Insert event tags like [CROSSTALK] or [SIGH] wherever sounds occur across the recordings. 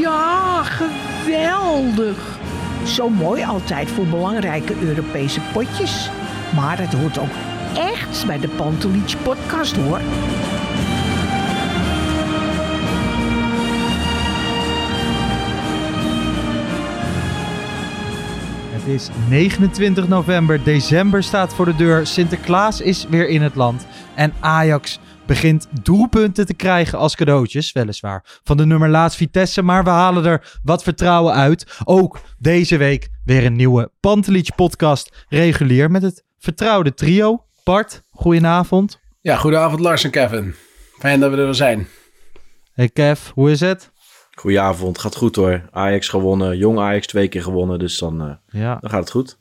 Ja, geweldig. Zo mooi altijd voor belangrijke Europese potjes. Maar het hoort ook echt bij de Pantelich podcast hoor. Het is 29 november, december staat voor de deur, Sinterklaas is weer in het land en Ajax begint doelpunten te krijgen als cadeautjes, weliswaar, van de nummer laatst Vitesse, maar we halen er wat vertrouwen uit. Ook deze week weer een nieuwe Pantelich podcast, regulier met het vertrouwde trio. Bart, goedenavond. Ja, goedenavond Lars en Kevin. Fijn dat we er weer zijn. Hey Kev, hoe is het? Goedenavond, gaat goed hoor. Ajax gewonnen, jong Ajax twee keer gewonnen, dus dan, uh, Ja. dan gaat het goed.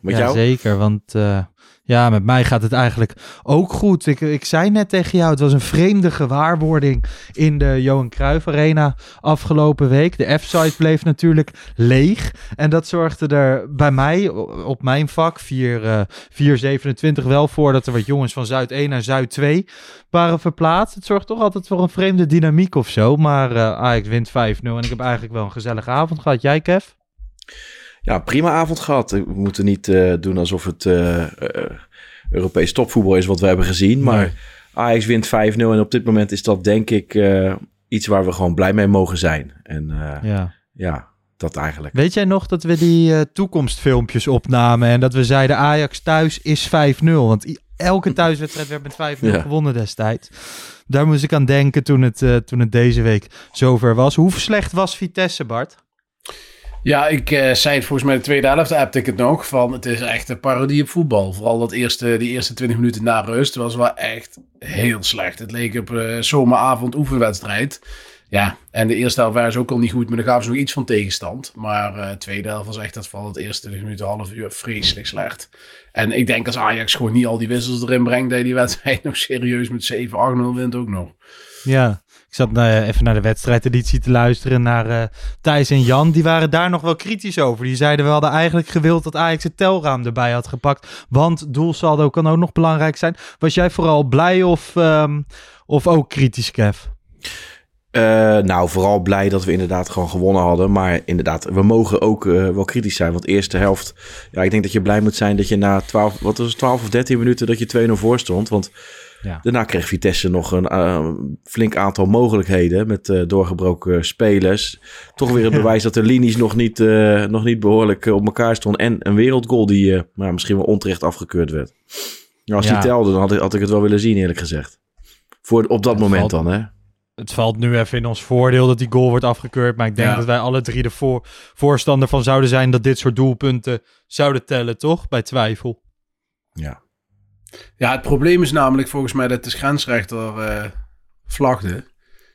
Met ja, jou? zeker. Want uh, ja, met mij gaat het eigenlijk ook goed. Ik, ik zei net tegen jou, het was een vreemde gewaarwording in de Johan Cruijff Arena afgelopen week. De F-site bleef natuurlijk leeg. En dat zorgde er bij mij, op mijn vak, 4, uh, 427, wel voor dat er wat jongens van Zuid 1 naar Zuid 2 waren verplaatst. Het zorgt toch altijd voor een vreemde dynamiek of zo. Maar uh, Ajax wint 5-0 en ik heb eigenlijk wel een gezellige avond gehad. Jij, Kev? Ja, prima avond gehad. We moeten niet uh, doen alsof het uh, uh, Europees topvoetbal is wat we hebben gezien. Maar nee. Ajax wint 5-0 en op dit moment is dat denk ik iets waar we gewoon blij mee mogen zijn. En ja. ja, dat eigenlijk. Weet jij nog dat we die toekomstfilmpjes opnamen en dat we zeiden Ajax thuis is 5-0? Want elke thuiswedstrijd werd met 5-0 ja. gewonnen destijds. Daar moest ik aan denken toen het, toen het deze week zover was. Hoe slecht was Vitesse, Bart? Ja, ik uh, zei het volgens mij de tweede helft, appte ik het nog, van het is echt een parodie op voetbal. Vooral dat eerste, die eerste 20 minuten na rust was wel echt heel slecht. Het leek op uh, zomeravond oefenwedstrijd. Ja, en de eerste helft waren ze ook al niet goed, maar dan gaven ze nog iets van tegenstand. Maar de tweede helft was echt dat vooral het eerste 20 minuten, half uur, vreselijk slecht. En ik denk als Ajax gewoon niet al die wissels erin brengt, dat die wedstrijd [LAUGHS] nog serieus met 7-8-0 wint ook nog. Ja, ik zat uh, even naar de wedstrijdeditie te luisteren naar uh, Thijs en Jan. Die waren daar nog wel kritisch over. Die zeiden we hadden eigenlijk gewild dat Ajax het telraam erbij had gepakt. Want doelsaldo kan ook nog belangrijk zijn. Was jij vooral blij of, um, of ook kritisch, Kev? Uh, nou, vooral blij dat we inderdaad gewoon gewonnen hadden. Maar inderdaad, we mogen ook wel kritisch zijn. Want eerste helft, ja, ik denk dat je blij moet zijn dat je na 12, wat was het, 12 of 13 minuten dat je 2-0 voor stond. Want ja. daarna kreeg Vitesse nog een uh, flink aantal mogelijkheden met uh, doorgebroken spelers. Toch weer het [LAUGHS] bewijs dat de linies nog niet, uh, nog niet behoorlijk op elkaar stonden. En een wereldgoal die nou, misschien wel onterecht afgekeurd werd. Nou, als ja. die telde, dan had ik, had ik het wel willen zien, eerlijk gezegd. Voor, op dat het moment valt, dan, hè? Het valt nu even in ons voordeel dat die goal wordt afgekeurd. Maar ik denk ja. dat wij alle drie de voor, voorstander van zouden zijn dat dit soort doelpunten zouden tellen, toch? Bij twijfel. Ja. Ja, het probleem is namelijk volgens mij dat de grensrechter uh, vlagde.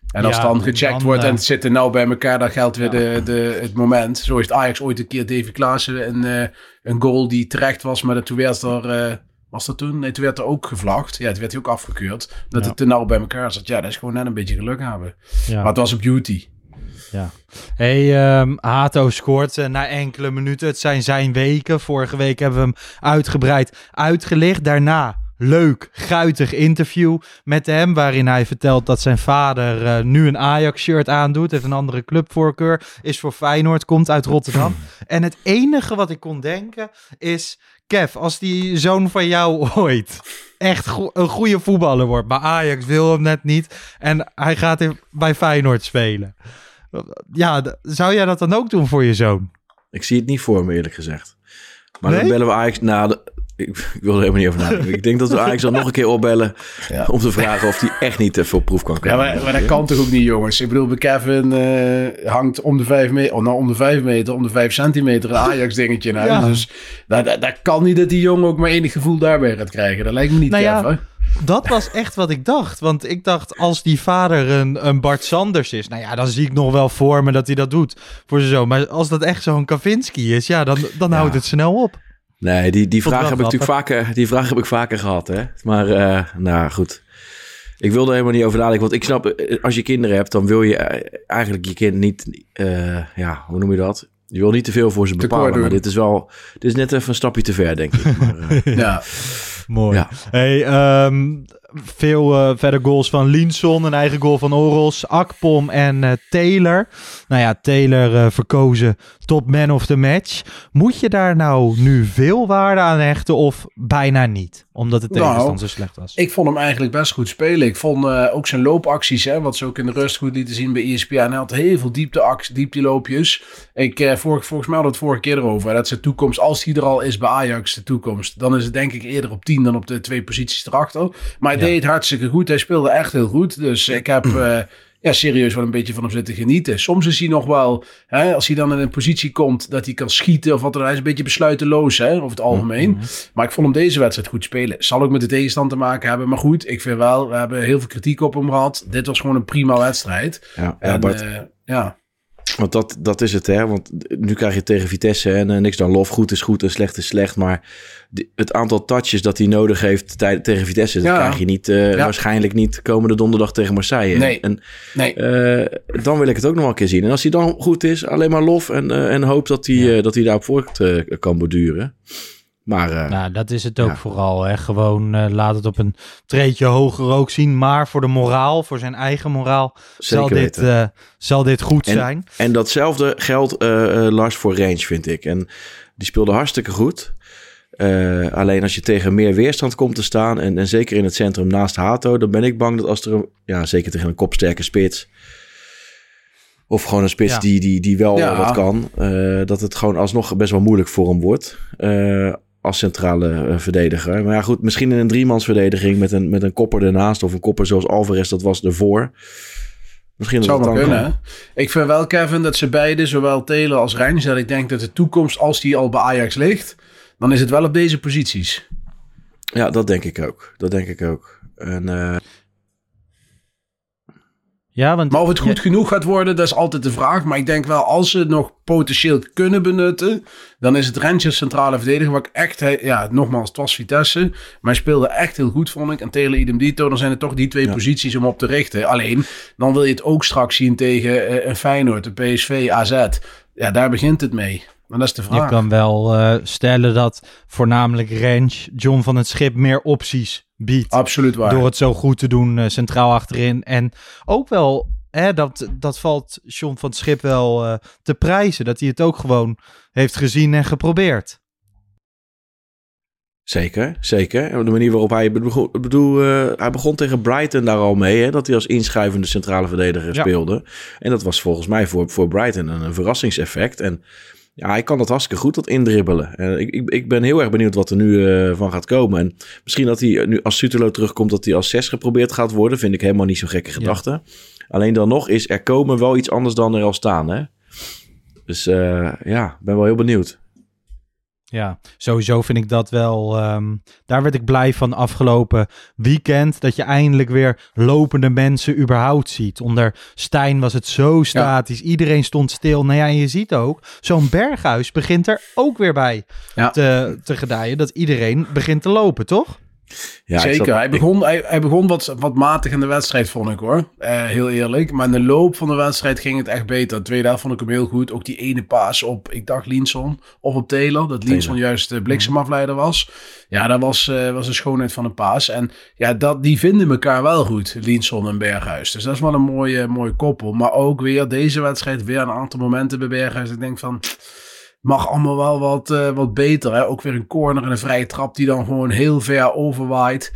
En als ja, dan gecheckt dan, wordt en het zit er nou bij elkaar, dan geldt weer ja. de, de, het moment. Zo heeft Ajax ooit een keer Davy Klaassen een, uh, een goal die terecht was, maar toen werd er... Uh, was dat toen? Nee, toen werd er ook gevlagd. Ja, toen werd hij ook afgekeurd. Dat ja. het te nauw bij elkaar zat. Ja, dat is gewoon net een beetje geluk hebben. Maar het was een beauty. Ja. Hey, um, Hato scoort uh, na enkele minuten. Het zijn zijn weken. Vorige week hebben we hem uitgebreid uitgelicht. Daarna leuk, guitig interview met hem. Waarin hij vertelt dat zijn vader eh, nu een Ajax-shirt aandoet. Heeft een andere clubvoorkeur. Is voor Feyenoord, komt uit Rotterdam. [CLEARS THROAT] en het enige wat ik kon denken is... Kev, als die zoon van jou ooit echt go- een goede voetballer wordt... maar Ajax wil hem net niet... en hij gaat bij Feyenoord spelen. Ja, zou jij dat dan ook doen voor je zoon? Ik zie het niet voor me, eerlijk gezegd. Maar Nee? dan bellen we Ajax... Nou, de- ik, ik wil er helemaal niet over nadenken. ik denk dat we Ajax dan nog een keer opbellen... [LAUGHS] Ja. om te vragen of hij echt niet even op proef kan Ja, komen. maar, maar dat kan toch ook niet, jongens? Ik bedoel, bij Kevin eh, hangt om de vijf meter, oh, nou om de vijf meter, om de vijf centimeter een Ajax-dingetje in huis. Ja. Dus dat, dat, dat kan niet dat die jongen ook maar enig gevoel daarbij gaat krijgen. Dat lijkt me niet, Nou ja, Kev, hè? Dat was echt wat ik dacht. Want ik dacht, als die vader een, een Bart Sanders is... nou ja, dan zie ik nog wel voor me dat hij dat doet voor zijn zoon. Maar als dat echt zo'n Kavinski is, ja, dan, dan houdt het snel op. Nee, die, die vraag heb ik natuurlijk vaker, die vraag heb ik vaker gehad. Hè? Maar eh, nou goed. Ik wil er helemaal niet over nadenken. Want ik snap, eh, als je kinderen hebt, dan wil je eh, eigenlijk je kind niet... eh, ja, hoe noem je dat? Je wil niet te veel voor ze bepalen. Maar dit is wel... Dit is net even een stapje te ver, denk ik. [LAUGHS] Maar, eh, Ja. Mooi. Ja. Hey, ehm, veel eh, verder goals van Linson, een eigen goal van Oros, Akpom en eh, Taylor. Nou ja, Taylor eh, verkozen top man of the match. Moet je daar nou nu veel waarde aan hechten of bijna niet? Omdat de Nou, tegenstand zo slecht was. Ik vond hem eigenlijk best goed spelen. Ik vond eh, ook zijn loopacties, hè, wat ze ook in de rust goed lieten zien bij ESPN. Hij had heel veel diepte diepteloopjes. Ik, vorig, volgens mij hadden we het vorige keer erover. Dat zijn toekomst, als hij er al is bij Ajax, de toekomst. Dan is het denk ik eerder op 10 dan op de twee posities erachter. Maar hij Ja. deed het hartstikke goed. Hij speelde echt heel goed. Dus ik heb... [CLEARS THROAT] eh, ja, serieus wel een beetje van hem zitten genieten. Soms is hij nog wel, hè, als hij dan in een positie komt dat hij kan schieten of wat dan hij is een beetje besluiteloos, hè, over het algemeen. Maar ik vond hem deze wedstrijd goed spelen. Zal ook met de tegenstand te maken hebben. Maar goed, ik vind wel, we hebben heel veel kritiek op hem gehad. Dit was gewoon een prima wedstrijd. ja, En, Bart. eh, ja. Want dat, dat is het, hè. Want nu krijg je tegen Vitesse en eh, niks dan lof. Goed is goed en slecht is slecht. Maar die- het aantal touches dat hij nodig heeft tij- tegen Vitesse... dat Ja. krijg je niet, eh, Ja. waarschijnlijk niet komende donderdag tegen Marseille. Nee. En Nee, eh, dan wil ik het ook nog wel een keer zien. En als hij dan goed is, alleen maar lof. En, en hoop dat hij, dat hij daarop voort kan borduren. Maar eh, Nou, dat is het ook Ja. vooral. Hè. Gewoon eh, laat het op een treedje hoger ook zien. Maar voor de moraal, voor zijn eigen moraal, zal dit, eh, zal dit goed En- zijn. En datzelfde geldt, eh, eh, Lars, voor Range, vind ik. En die speelde hartstikke goed. Eh, alleen als je tegen meer weerstand komt te staan... En, en zeker in het centrum naast Hato... dan ben ik bang dat als er... Een, ja, zeker tegen een kopsterke spits... of gewoon een spits Ja. die, die, die wel Ja. wat kan... eh, dat het gewoon alsnog best wel moeilijk voor hem wordt... eh, als centrale eh, verdediger. Maar ja, goed, misschien in een driemansverdediging... met een, met een kopper ernaast... of een kopper zoals Alvarez dat was ervoor... Misschien dat zou maar kunnen. kan. Ik vind wel, Kevin, dat ze beide, zowel Taylor als Rens, dat ik denk dat de toekomst, als die al bij Ajax ligt, dan is het wel op deze posities. Ja, dat denk ik ook. Dat denk ik ook. En eh, Ja, want Maar of het goed Ja. genoeg gaat worden, dat is altijd de vraag. Maar ik denk wel, als ze het nog potentieel kunnen benutten, dan is het Rensje centrale verdediger. Wat ik echt, ja, nogmaals, het was Vitesse. Maar hij speelde echt heel goed, vond ik. En Taylor idem dito, dan zijn het toch die twee Ja. posities om op te richten. Alleen, dan wil je het ook straks zien tegen eh, een Feyenoord, een PSV, AZ. Ja, daar begint het mee. Maar dat is de Je vraag. kan wel eh, stellen dat voornamelijk Range John van het Schip meer opties biedt. Absoluut waar. Door het zo goed te doen eh, centraal achterin. En ook wel, hè, dat, dat valt John van het Schip wel eh, te prijzen. Dat hij het ook gewoon heeft gezien en geprobeerd. zeker, zeker. En de manier waarop hij begon, ik bedoel, eh, hij begon tegen Brighton daar al mee, hè, dat hij als inschuivende centrale verdediger Ja. speelde. En dat was volgens mij voor, voor Brighton een, een verrassingseffect. En ja, hij kan dat hartstikke goed, dat indribbelen. En ik, ik, ik ben heel erg benieuwd wat er nu eh, van gaat komen. En misschien dat hij nu als Sutelo terugkomt, dat hij als zes geprobeerd gaat worden, vind ik helemaal niet zo'n gekke gedachte. Alleen dan nog is er komen wel iets anders dan er al staan, hè. Dus eh, ja, ben wel heel benieuwd. Ja, sowieso vind ik dat wel. ehm, daar werd ik blij van afgelopen weekend. Dat je eindelijk weer lopende mensen überhaupt ziet. Onder Stijn was het zo statisch. Iedereen stond stil. Nou ja, en je ziet ook, zo'n berghuis begint er ook weer bij Ja. te, te gedijen. Dat iedereen begint te lopen, toch? Ja, ik Zeker. zat- hij ik- begon, hij, hij begon wat, wat matig in de wedstrijd, vond ik hoor. Eh, heel eerlijk. Maar in de loop van de wedstrijd ging het echt beter. De tweede helft vond ik hem heel goed. Ook die ene paas op, ik dacht Linson of op Taylor. Dat Linson juist de bliksemafleider was. Ja, dat was, eh, was de schoonheid van een paas. En ja, dat, die vinden elkaar wel goed, Linson en Berghuis. Dus dat is wel een mooie, mooie koppel. Maar ook weer deze wedstrijd, weer een aantal momenten bij Berghuis. Ik denk van, mag allemaal wel wat, eh, wat beter. Hè? Ook weer een corner en een vrije trap die dan gewoon heel ver overwaait.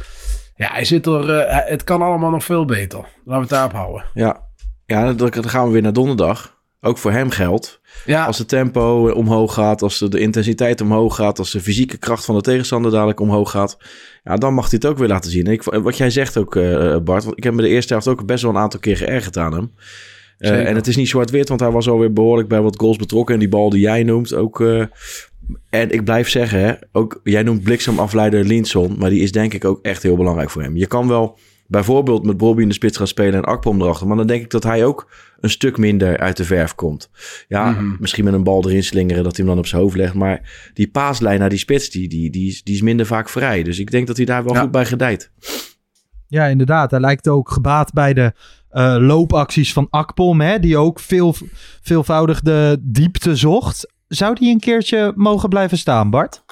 Ja, hij zit er, eh, het kan allemaal nog veel beter. Laten we het daarop houden. Ja, ja dan, dan gaan we weer naar donderdag. Ook voor hem geldt. Ja, Als het tempo eh, omhoog gaat, als de, de intensiteit omhoog gaat, als de fysieke kracht van de tegenstander dadelijk omhoog gaat, ja, dan mag hij het ook weer laten zien. En Ik, wat jij zegt ook, Bart, want ik heb me de eerste helft ook best wel een aantal keer geërgerd aan hem. Eh, en het is niet zwart-wit, want hij was alweer behoorlijk bij wat goals betrokken. En die bal die jij noemt ook. eh, en ik blijf zeggen, hè, ook, jij noemt bliksemafleider Linson, maar die is denk ik ook echt heel belangrijk voor hem. Je kan wel bijvoorbeeld met Bobby in de spits gaan spelen en Akpom erachter, maar dan denk ik dat hij ook een stuk minder uit de verf komt. Ja, Mhm. misschien met een bal erin slingeren dat hij hem dan op zijn hoofd legt, maar die paaslijn naar die spits, die, die, die, is, die is minder vaak vrij. Dus ik denk dat hij daar wel Ja. goed bij gedijt. Ja, inderdaad. Hij lijkt ook gebaat bij de eh, loopacties van Akpom, hè, die ook veel, veelvoudig de diepte zocht. Zou die een keertje mogen blijven staan, Bart?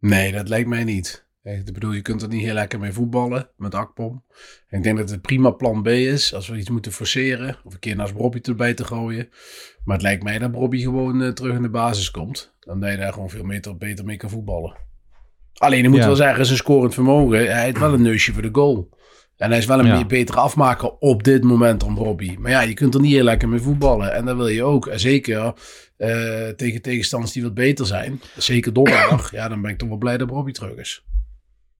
nee, dat lijkt mij niet. Ik bedoel, je kunt er niet heel lekker mee voetballen met Akpom. En ik denk dat het prima plan B is als we iets moeten forceren. Of een keer naast Bobby erbij te gooien. Maar het lijkt mij dat Bobby gewoon eh, terug in de basis komt. Dan dat je daar gewoon veel meter, beter mee kan voetballen. Alleen, ik moet Ja. wel zeggen, zijn scorend vermogen. Hij heeft wel een neusje voor de goal. En hij is wel een Ja. betere afmaker op dit moment dan Bobby. Maar ja, je kunt er niet heel lekker mee voetballen. En dat wil je ook. En zeker eh, tegen tegenstanders die wat beter zijn. Zeker donderdag. ja, dan ben ik toch wel blij dat Bobby terug is.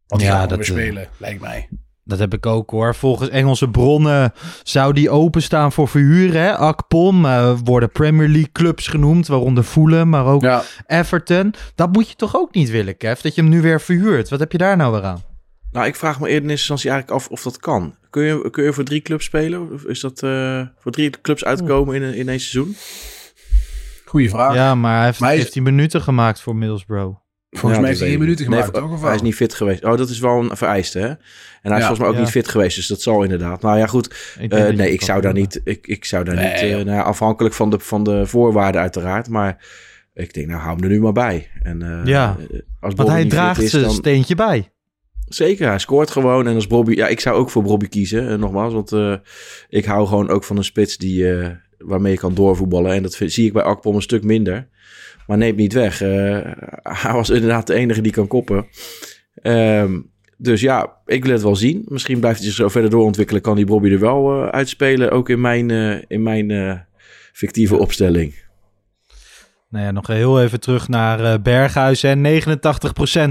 Want die Ja, dat, weer eh, spelen, lijkt mij. Dat heb ik ook hoor. Volgens Engelse bronnen zou die openstaan voor verhuren. Hè? Akpom eh, worden Premier League clubs genoemd, waaronder Fulham, maar ook Ja, Everton. Dat moet je toch ook niet willen, Kev? Dat je hem nu weer verhuurt. Wat heb je daar nou weer aan? Nou, ik vraag me eerder in eerste instantie eigenlijk af of dat kan. Kun je, kun je voor drie clubs spelen? Of is dat eh, voor drie clubs uitkomen in, een- in één seizoen? goede vraag. Ja, maar hij heeft Maar hij is- 15 minuten gemaakt voor Middlesbrough. Volgens Ja, mij heeft hij geen weet ik minuten niet. gemaakt, Nee, toch? Of Hij is niet fit geweest. Oh, dat is wel een vereiste, hè? En hij is Ja, volgens mij ook ja. niet fit geweest, dus dat zal inderdaad. Nou ja, goed. Ik Eh, nee, ik zou niet. Ik, ik zou daar Nee, niet. eh, nou afhankelijk van de, van de voorwaarden, uiteraard. Maar ik denk, nou, hou hem er nu maar bij. En, eh, Ja, als Want hij draagt is, zijn dan- steentje bij. Zeker, hij scoort gewoon. En als Bobby, ja, ik zou ook voor Bobby kiezen, eh, nogmaals. Want eh, ik hou gewoon ook van een spits die, eh, waarmee je kan doorvoetballen. En dat zie ik bij Akpom een stuk minder. Maar neemt niet weg. Hij was inderdaad de enige die kan koppen. Ehm, dus ja, ik wil het wel zien. Misschien blijft hij zich zo verder doorontwikkelen. Kan die Bobby er wel uitspelen. Ook in mijn, in mijn fictieve opstelling. Nou ja, nog heel even terug naar eh, Berghuis. En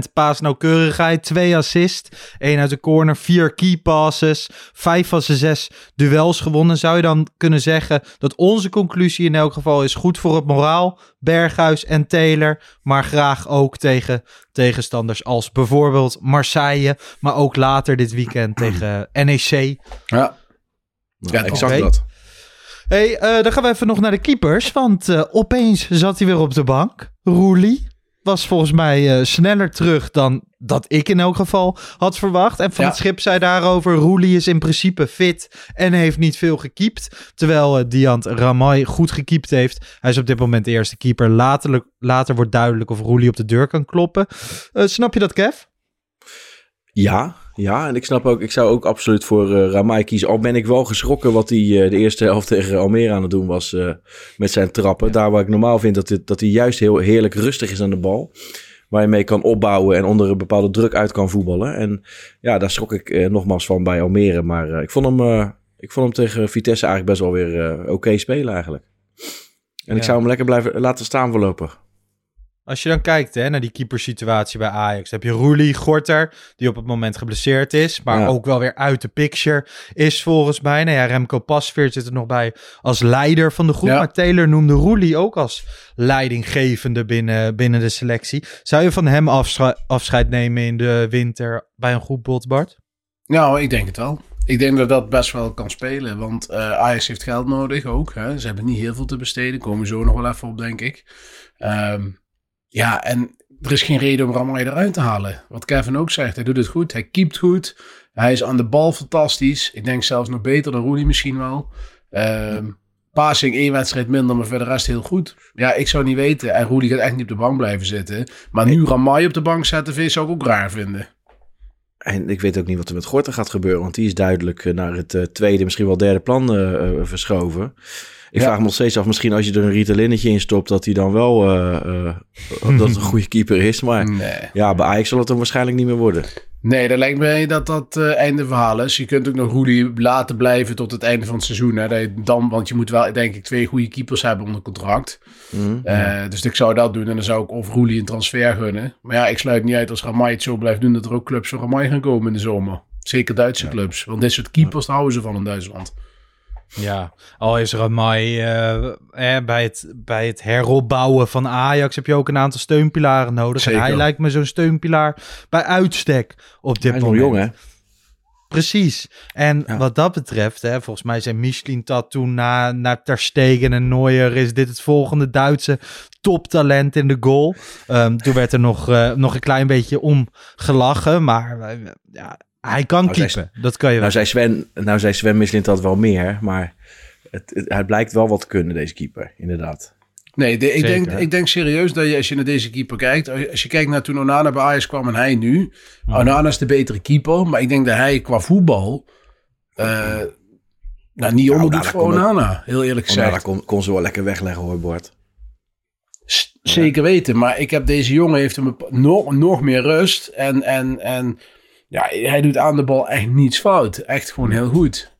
89% paasnauwkeurigheid, 2 assist, 1 uit de corner, 4 key passes, 5 van zijn 6 duels gewonnen. Zou je dan kunnen zeggen dat onze conclusie in elk geval is goed voor het moraal, Berghuis en Taylor, maar graag ook tegen tegenstanders als bijvoorbeeld Marseille, maar ook later dit weekend tegen NEC. Ja. Ja, exact dat. Hey, eh, dan gaan we even nog naar de keepers. Want eh, opeens zat hij weer op de bank. Roelie was volgens mij eh, sneller terug dan dat ik in elk geval had verwacht. En Van Ja. het Schip zei daarover... Roelie is in principe fit en heeft niet veel gekiept. Terwijl eh, Diant Ramay goed gekiept heeft. Hij is op dit moment de eerste keeper. Later, later wordt duidelijk of Roelie op de deur kan kloppen. Snap je dat, Kev? Ja, ja, en ik snap ook, ik zou ook absoluut voor eh Ramai kiezen. Al ben ik wel geschrokken wat hij eh, de eerste helft [LAUGHS] tegen Almere aan het doen was eh, met zijn trappen. Daar waar ik normaal vind dat, het, dat hij juist heel heerlijk rustig is aan de bal. Waar je mee kan opbouwen en onder een bepaalde druk uit kan voetballen. En ja, daar schrok ik nogmaals van bij Almere. Maar ik, vond hem, ik vond hem tegen Vitesse eigenlijk best wel weer oké spelen eigenlijk. En ik zou hem lekker blijven laten staan voorlopig. Als je dan kijkt hè, naar die keepersituatie bij Ajax, heb je Roelie Gorter, die op het moment geblesseerd is, maar Ja. ook wel weer uit de picture is volgens mij. Nou ja, Remco Pasveer zit er nog bij als leider van de groep, Ja. maar Taylor noemde Roelie ook als leidinggevende binnen, binnen de selectie. Zou je van hem afsche- afscheid nemen in de winter bij een goed bot, Bart? Nou, ik denk het wel. Ik denk dat dat best wel kan spelen. Want eh Ajax heeft geld nodig ook. Hè. Ze hebben niet heel veel te besteden. Komen zo nog wel even op, denk ik. Ehm, ja, en er is geen reden om Ramai eruit te halen. Wat Kevin ook zegt, hij doet het goed, hij keept goed. Hij is aan de bal fantastisch. Ik denk zelfs nog beter dan Rooney misschien wel. Ehm passing één wedstrijd minder, maar voor de rest heel goed. Ja, ik zou niet weten. En Rooney gaat echt niet op de bank blijven zitten. Maar nu Ramai op de bank zetten, vind- zou ik ook raar vinden. En ik weet ook niet wat er met Gorten gaat gebeuren. Want die is duidelijk eh, naar het eh, tweede, misschien wel derde plan eh, verschoven. Ik Ja. vraag me nog steeds af, misschien als je er een Rietalinnetje in stopt... dat hij dan wel eh, eh, dat het een goede keeper is. Maar Nee. ja, bij Ajax zal het dan waarschijnlijk niet meer worden. Nee, dat lijkt mij dat dat eh, einde verhaal is. Je kunt ook nog Rooney laten blijven tot het einde van het seizoen. Hè. Dat dan, want je moet wel, denk ik, twee goede keepers hebben onder contract. Mhm. Eh, Dus ik zou dat doen. En dan zou ik of Rooney een transfer gunnen. Maar ja, ik sluit niet uit als Ramai het zo blijft doen... dat er ook clubs voor Ramai gaan komen in de zomer. Zeker Duitse clubs. Want dit soort keepers houden ze van in Duitsland. Ja, al is Ramai eh, eh, bij, het, bij het heropbouwen van Ajax heb je ook een aantal steunpilaren nodig. Zeker. En hij lijkt me zo'n steunpilaar bij uitstek op dit Hij is nog moment. jong, hè? Precies. En Ja. wat dat betreft, hè, volgens mij zijn Michelin Tat toen na, na Ter Stegen en Neuer is dit het volgende Duitse toptalent in de goal. Ehm, toen werd er nog, eh, nog een klein beetje om gelachen, maar eh, ja, hij kan Nou, zij-. Dat kan je Nou wel. zei Sven, nou zei Sven Mislint dat wel meer, maar het, het, hij blijkt wel wat te kunnen, deze keeper, inderdaad. Nee, de- ik, Zeker. denk, ik denk serieus dat je als je naar deze keeper kijkt... als je kijkt naar toen Onana bij Ajax kwam en hij nu... Onana is de betere keeper, maar ik denk dat hij qua voetbal... eh nou, niet onderdoet daar voor het- Onana, heel eerlijk gezegd. Onana kon, kon ze wel lekker wegleggen hoor, Bart. S- Zeker weten, maar ik heb deze jongen heeft hem nog, nog meer rust. En, en, en ja, hij doet aan de bal echt niets fout. Echt gewoon heel goed.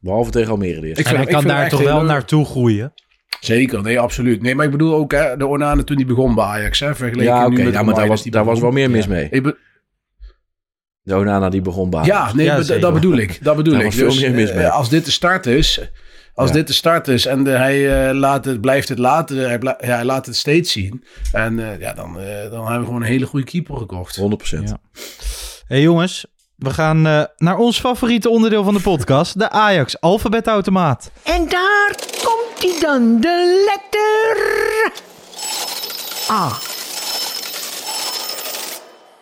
Behalve tegen Almere en hij kan daar toch wel heel leuk. naartoe groeien. Zeker, nee, absoluut. Nee, maar ik bedoel ook hè, de Onana toen hij begon bij Ajax. Hè, vergeleken Ja, nu oké, met ja, maar daar was, daar was wel meer mis Ja. mee. Ik be- De Onana die begon bij ja, Ajax. nee, Ja, be- zeker. dat bedoel ik. Dat bedoel Daar ik. was veel Dus, meer mis eh, mee. als dit de start is... Als Ja. dit de start is en de, hij, eh, laat het, blijft het laten, hij, bla- ja, hij laat het steeds zien. En eh, ja, dan, eh, dan hebben we gewoon een hele goede keeper gekocht. 100%. Ja. Hey jongens, we gaan eh, naar ons favoriete onderdeel van de podcast, de Ajax alfabetautomaat. En daar komt hij dan, de letter A.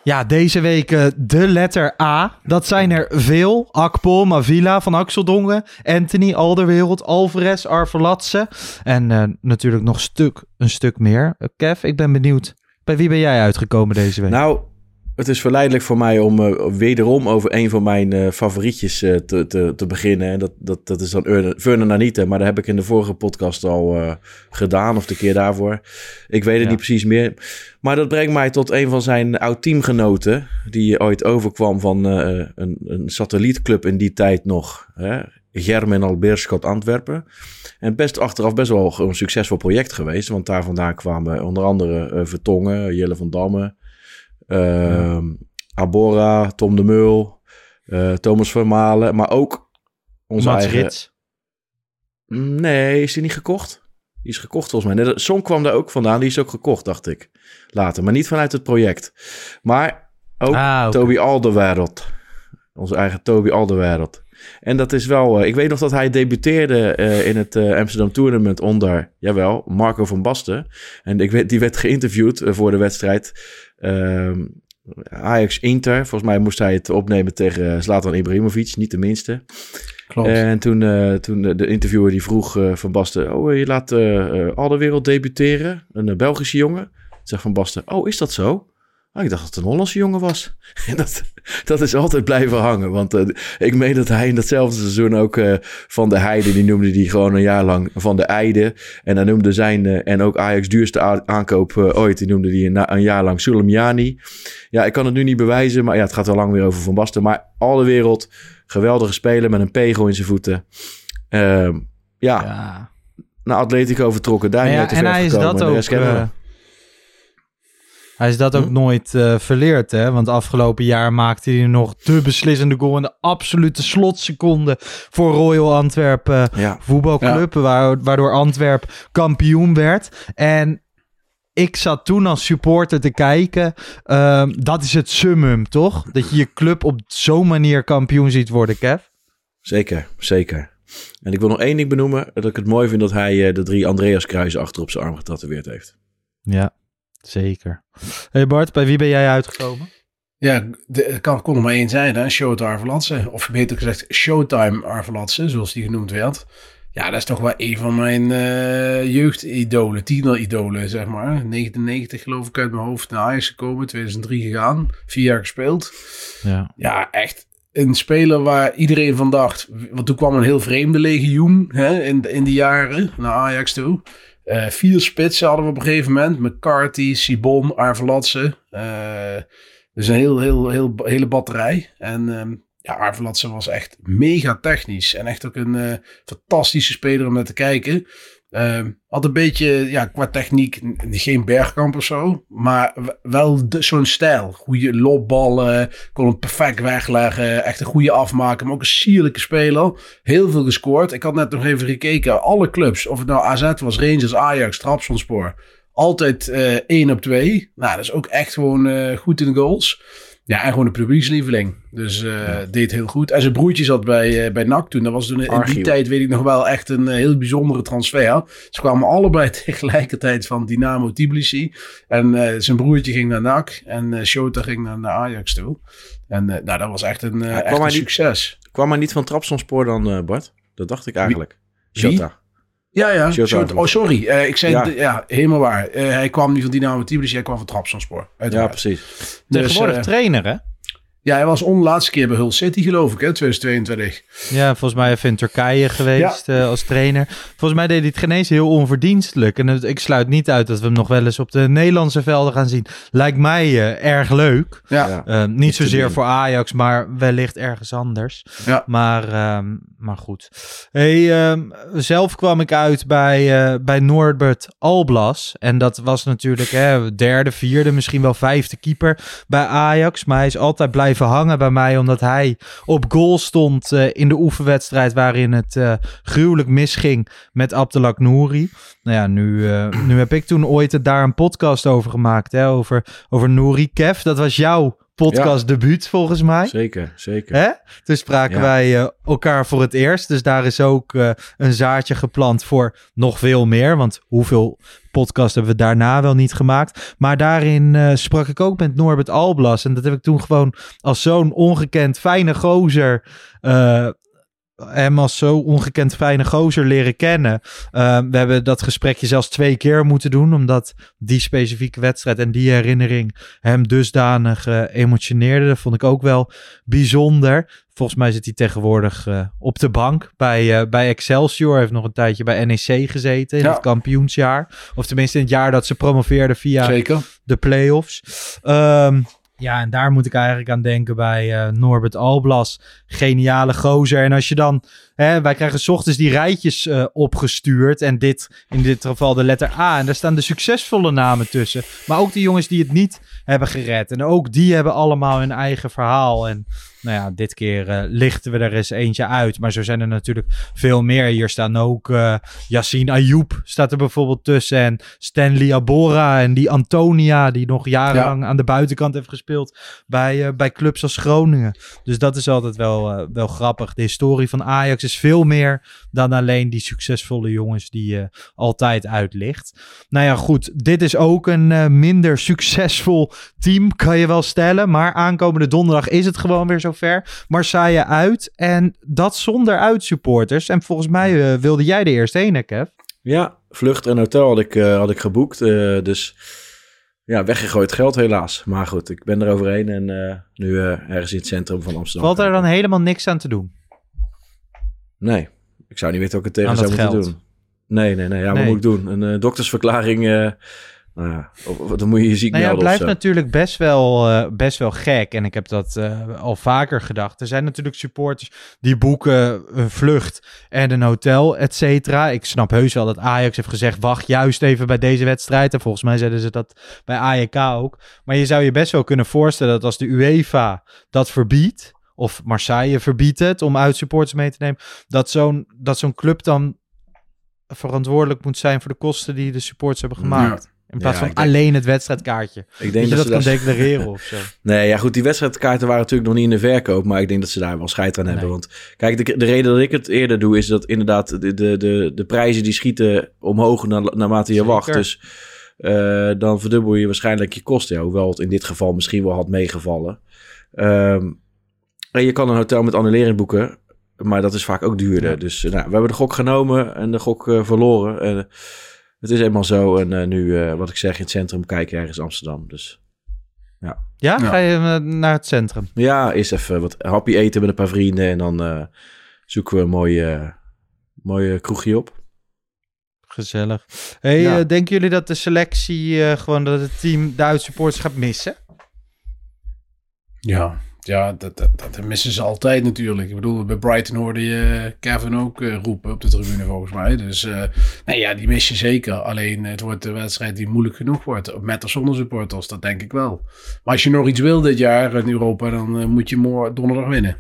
Ja, deze week eh, de letter A. Dat zijn er veel. Akpol, Mavila, Van Axeldongen, Anthony, Alderwereld, Alvarez, Arvelatse. En eh, natuurlijk nog stuk, een stuk meer. Kev, ik ben benieuwd. Bij wie ben jij uitgekomen deze week? Nou, het is verleidelijk voor mij om eh, wederom over een van mijn eh, favorietjes eh, te, te, te beginnen. En dat, dat, dat is dan Vernon Anita. Maar dat heb ik in de vorige podcast al gedaan, of de keer daarvoor. Ik weet het Ja. niet precies meer. Maar dat brengt mij tot een van zijn oud-teamgenoten. Die ooit overkwam van een, een satellietclub in die tijd nog. Hè? Germinal Beerschot Antwerpen. En best achteraf best wel een succesvol project geweest. Want daar vandaan kwamen onder andere Vertongen, Jelle van Damme. Ehm, Abora, Tom de Mul, eh, Thomas Vermalen, maar ook onze Mats eigen... Rits. Nee, is die niet gekocht? Die is gekocht volgens mij. Nee, de Song kwam daar ook vandaan. Die is ook gekocht, dacht ik. Later, maar niet vanuit het project. Maar ook Ah. Toby Alderwereld. Onze eigen Toby Alderwereld. En dat is wel... eh, ik weet nog dat hij debuteerde eh, in het Amsterdam Tournament onder... Jawel, Marco van Basten. En ik weet, die werd geïnterviewd voor de wedstrijd. Ehm, Ajax Inter. Volgens mij moest hij het opnemen tegen Zlatan Ibrahimovic. Niet de minste. Klopt. En toen, eh, toen de- interviewer die vroeg eh, Van Basten... Oh, je laat eh eh, Alderwereld debuteren. Een eh, Belgische jongen. Zegt Van Basten... Oh, is dat zo? Ah, ik dacht dat het een Hollandse jongen was. [LAUGHS] En dat, dat is altijd blijven hangen. Want eh, ik meen dat hij in datzelfde seizoen ook eh, Van de Heide... die noemde die gewoon een jaar lang Van de Eide. En dan noemde zijn... eh, en ook Ajax duurste aankoop ooit... die noemde die een, een jaar lang Soleimani. Ja, ik kan het nu niet bewijzen... maar ja, het gaat wel lang weer over Van Basten. Maar Alderwereld... Geweldige speler met een pegel in zijn voeten. Ehm, ja, Ja. naar Atletico vertrokken. Daar niet ja, en hij is dat ook... rest kennen we. eh, hij is dat ook Hm? nooit eh, verleerd, hè? Want afgelopen jaar maakte hij nog de beslissende goal in de absolute slotseconde voor Royal Antwerpen ja. voetbalclub, waar- waardoor Antwerp kampioen werd. En ik zat toen als supporter te kijken. ehm, dat is het summum, toch? Dat je je club op zo'n manier kampioen ziet worden, Kev. Zeker, zeker. En ik wil nog één ding benoemen. Dat ik het mooi vind dat hij eh, de drie Andreas kruisen achter op zijn arm getatoeëerd heeft. Ja. Zeker. Hey Bart, bij wie ben jij uitgekomen? Ja, er kan, kon er maar één zijn, hè? Showtime Arvelatse. Of beter gezegd, Showtime Arvelatse, zoals die genoemd werd. Ja, dat is toch wel een van mijn uh, jeugdidolen, tieneridolen, zeg maar. 99 geloof ik uit mijn hoofd naar Ajax gekomen, 2003 gegaan, vier jaar gespeeld. Ja, ja echt een speler waar iedereen van dacht. Want toen kwam een heel vreemde legioen hè, in, in die jaren naar Ajax toe. Uh, vier spitsen hadden we op een gegeven moment. McCarthy, Sibon, Arvelatse. Uh, dus een heel, heel, heel, hele batterij. En um, ja, Arvelatse was echt mega technisch. En echt ook een uh, fantastische speler om naar te kijken. Uh, had een beetje, ja, qua techniek, geen bergkamp of zo. Maar wel zo'n stijl. Goede lopballen, kon hem perfect wegleggen. Echt een goede afmaken, maar ook een sierlijke speler. Heel veel gescoord. Ik had net nog even gekeken. Alle clubs, of het nou AZ was, Rangers, Ajax, Trabzonspor. Altijd uh, 1 op 2. Nou, dat is ook echt gewoon uh, goed in de goals. Ja, en gewoon een publiekslieveling. Dus uh, ja. deed heel goed. En zijn broertje zat bij, uh, bij NAC toen. Dat was toen in die tijd, weet ik nog wel, echt een uh, heel bijzondere transfer. Ze kwamen allebei [LAUGHS] tegelijkertijd van Dynamo Tbilisi. En zijn broertje ging naar NAC. En Shota ging naar, naar, Ajax toe. En nou, dat was echt een, ja, echt een succes. Kwam hij niet van Trapsonspoor dan, Bart? Dat dacht ik eigenlijk. Shota. Ja, ja. Oh, sorry. Uh, ik zei, ja, ja helemaal waar. Uh, hij kwam niet van Dynamo Tbilisi, hij kwam van Trabzonspor. Ja, precies. Tegenwoordig dus, uh, trainer, hè? Ja, hij was onlaatste keer bij Hull City, geloof ik, hè, 2022. Ja, volgens mij even in Turkije geweest ja. uh, als trainer. Volgens mij deed hij het geen eens heel onverdienstelijk. En het, ik sluit niet uit dat we hem nog wel eens op de Nederlandse velden gaan zien. Lijkt mij uh, erg leuk. Ja. Uh, niet zozeer voor Ajax, maar wellicht ergens anders. Ja. Maar, um, maar goed. Hey, um, zelf kwam ik uit bij, bij Norbert Alblas. En dat was natuurlijk hè, derde, vierde, misschien wel vijfde keeper bij Ajax. Maar hij is altijd blijven hangen bij mij, omdat hij op goal stond uh, in de oefenwedstrijd waarin het uh, gruwelijk misging met Abdelak Nouri. Nou ja, nu, uh, nu heb ik toen ooit daar een podcast over gemaakt, hè, over, over Nouri Kev. Dat was jouw podcast ja. debuut volgens mij. Zeker, zeker. Hè? Toen spraken ja. wij uh, elkaar voor het eerst. Dus daar is ook uh, een zaadje geplant voor nog veel meer. Want hoeveel podcast hebben we daarna wel niet gemaakt. Maar daarin uh, sprak ik ook met Norbert Alblas. En dat heb ik toen gewoon als zo'n ongekend fijne gozer hem als zo ongekend fijne gozer leren kennen. Uh, we hebben dat gesprekje zelfs twee keer moeten doen, omdat die specifieke wedstrijd en die herinnering hem dusdanig uh, emotioneerde. Dat vond ik ook wel bijzonder. Volgens mij zit hij tegenwoordig uh, op de bank bij, bij Excelsior. Hij heeft nog een tijdje bij NEC gezeten in ja. het kampioensjaar. Of tenminste in het jaar dat ze promoveerden via Zeker. de play-offs. Um, ja, en daar moet ik eigenlijk aan denken bij uh, Norbert Alblas. Geniale gozer. En als je dan... Hè, wij krijgen s ochtends die rijtjes uh, opgestuurd. En dit, in dit geval de letter A. En daar staan de succesvolle namen tussen. Maar ook de jongens die het niet hebben gered. En ook die hebben allemaal hun eigen verhaal. En nou ja, dit keer uh, lichten we er eens eentje uit. Maar zo zijn er natuurlijk veel meer. Hier staan ook uh, Yassine Ayoub staat er bijvoorbeeld tussen. En Stanley Abora en die Antonia die nog jarenlang ja. aan de buitenkant heeft gespeeld bij, uh, bij clubs als Groningen. Dus dat is altijd wel, wel grappig. De historie van Ajax is veel meer dan alleen die succesvolle jongens die je altijd uitlicht. Nou ja, goed. Dit is ook een minder succesvol team, kan je wel stellen. Maar aankomende donderdag is het gewoon weer zo zover. Marseille uit. En dat zonder uitsupporters. En volgens mij uh, wilde jij de eerste heen, hè, Kev? Ja, vlucht en hotel had ik, uh, had ik geboekt. Uh, dus ja, weggegooid geld helaas. Maar goed, ik ben er overheen. En nu ergens in het centrum van Amsterdam. Valt er dan helemaal niks aan te doen? Nee, ik zou niet weten wat ik het tegen zou moeten geld. doen. Nee, nee, nee. Ja, nee. wat moet ik doen? Een doktersverklaring... Nou ja, dan moet je je ziek nou ja. Het blijft natuurlijk best wel, uh, best wel gek. En ik heb dat uh, al vaker gedacht. Er zijn natuurlijk supporters die boeken een vlucht en een hotel, et cetera. Ik snap heus wel dat Ajax heeft gezegd... wacht juist even bij deze wedstrijd. En volgens mij zeiden ze dat bij AEK ook. Maar je zou je best wel kunnen voorstellen dat als de UEFA dat verbiedt... of Marseille verbiedt het om uitsupporters mee te nemen... dat zo'n dat zo'n club dan verantwoordelijk moet zijn voor de kosten die de supporters hebben gemaakt. Ja. In plaats ja, van denk, alleen het wedstrijdkaartje. Ik denk dat, dat je dat kan dat... declareren of zo. [LAUGHS] Nee, ja goed, die wedstrijdkaarten waren natuurlijk nog niet in de verkoop. Maar ik denk dat ze daar wel scheid aan hebben. Nee. Want kijk, de, de, reden dat ik het eerder doe... is dat inderdaad de, de, de, de prijzen die schieten omhoog na, naarmate je Zeker. wacht. Dus eh, dan verdubbel je waarschijnlijk je kosten. Ja, hoewel het in dit geval misschien wel had meegevallen. Ehm, en je kan een hotel met annulering boeken, maar dat is vaak ook duurder. Dus nou, we hebben de gok genomen en de gok eh, verloren. En, het is eenmaal zo. En eh, nu, eh, wat ik zeg, in het centrum kijken ergens Amsterdam. Dus ja. Ja, ga je eh, naar het centrum? Ja, eerst even wat happy eten met een paar vrienden. En dan eh, zoeken we een mooie, mooie kroegje op. Gezellig. Hey, Ja. denken jullie dat de selectie eh, gewoon dat het team de uitsupporters gaat missen? Ja, ja dat, dat, dat missen ze altijd natuurlijk. Ik bedoel, bij Brighton hoorde je Kevin ook eh, roepen op de tribune volgens mij. Dus eh nee, ja, die mis je zeker. Alleen het wordt een wedstrijd die moeilijk genoeg wordt. Met of zonder supporters, dat denk ik wel. Maar als je nog iets wil dit jaar in Europa, dan eh, moet je morgen donderdag winnen.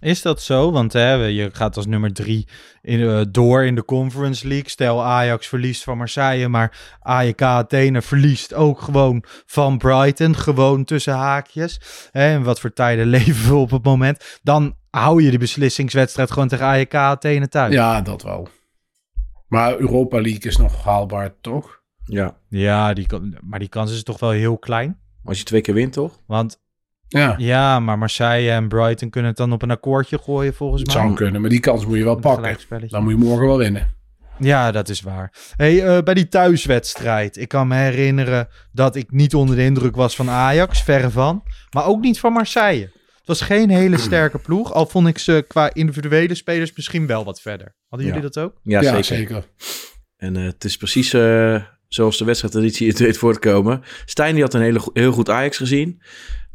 Is dat zo? Want hè, je gaat als nummer drie in, eh, door in de Conference League. Stel Ajax verliest van Marseille, maar AEK Athene verliest ook gewoon van Brighton. Gewoon tussen haakjes. Hè, en wat voor tijden [LAUGHS] leven we op het moment. Dan hou je de beslissingswedstrijd gewoon tegen AEK Athene thuis. Ja, dat wel. Maar Europa League is nog haalbaar, toch? Ja, Ja, die, kan- maar die kans is toch wel heel klein. als je twee keer wint, toch? Want Ja, ja, maar Marseille en Brighton kunnen het dan op een akkoordje gooien volgens het mij. zou kunnen, maar die kans moet je wel Een pakken. Dan moet je morgen wel winnen. Ja, dat is waar. Hey, eh, bij die thuiswedstrijd. Ik kan me herinneren dat ik niet onder de indruk was van Ajax, verre van. Maar ook niet van Marseille. Het was geen hele sterke ploeg. Al vond ik ze qua individuele spelers misschien wel wat verder. Hadden jullie Ja. dat ook? Ja, Ja, zeker. zeker. En eh, het is precies eh, zoals de wedstrijdtraditie het deed voortkomen. Stijn die had een hele, heel goed Ajax gezien.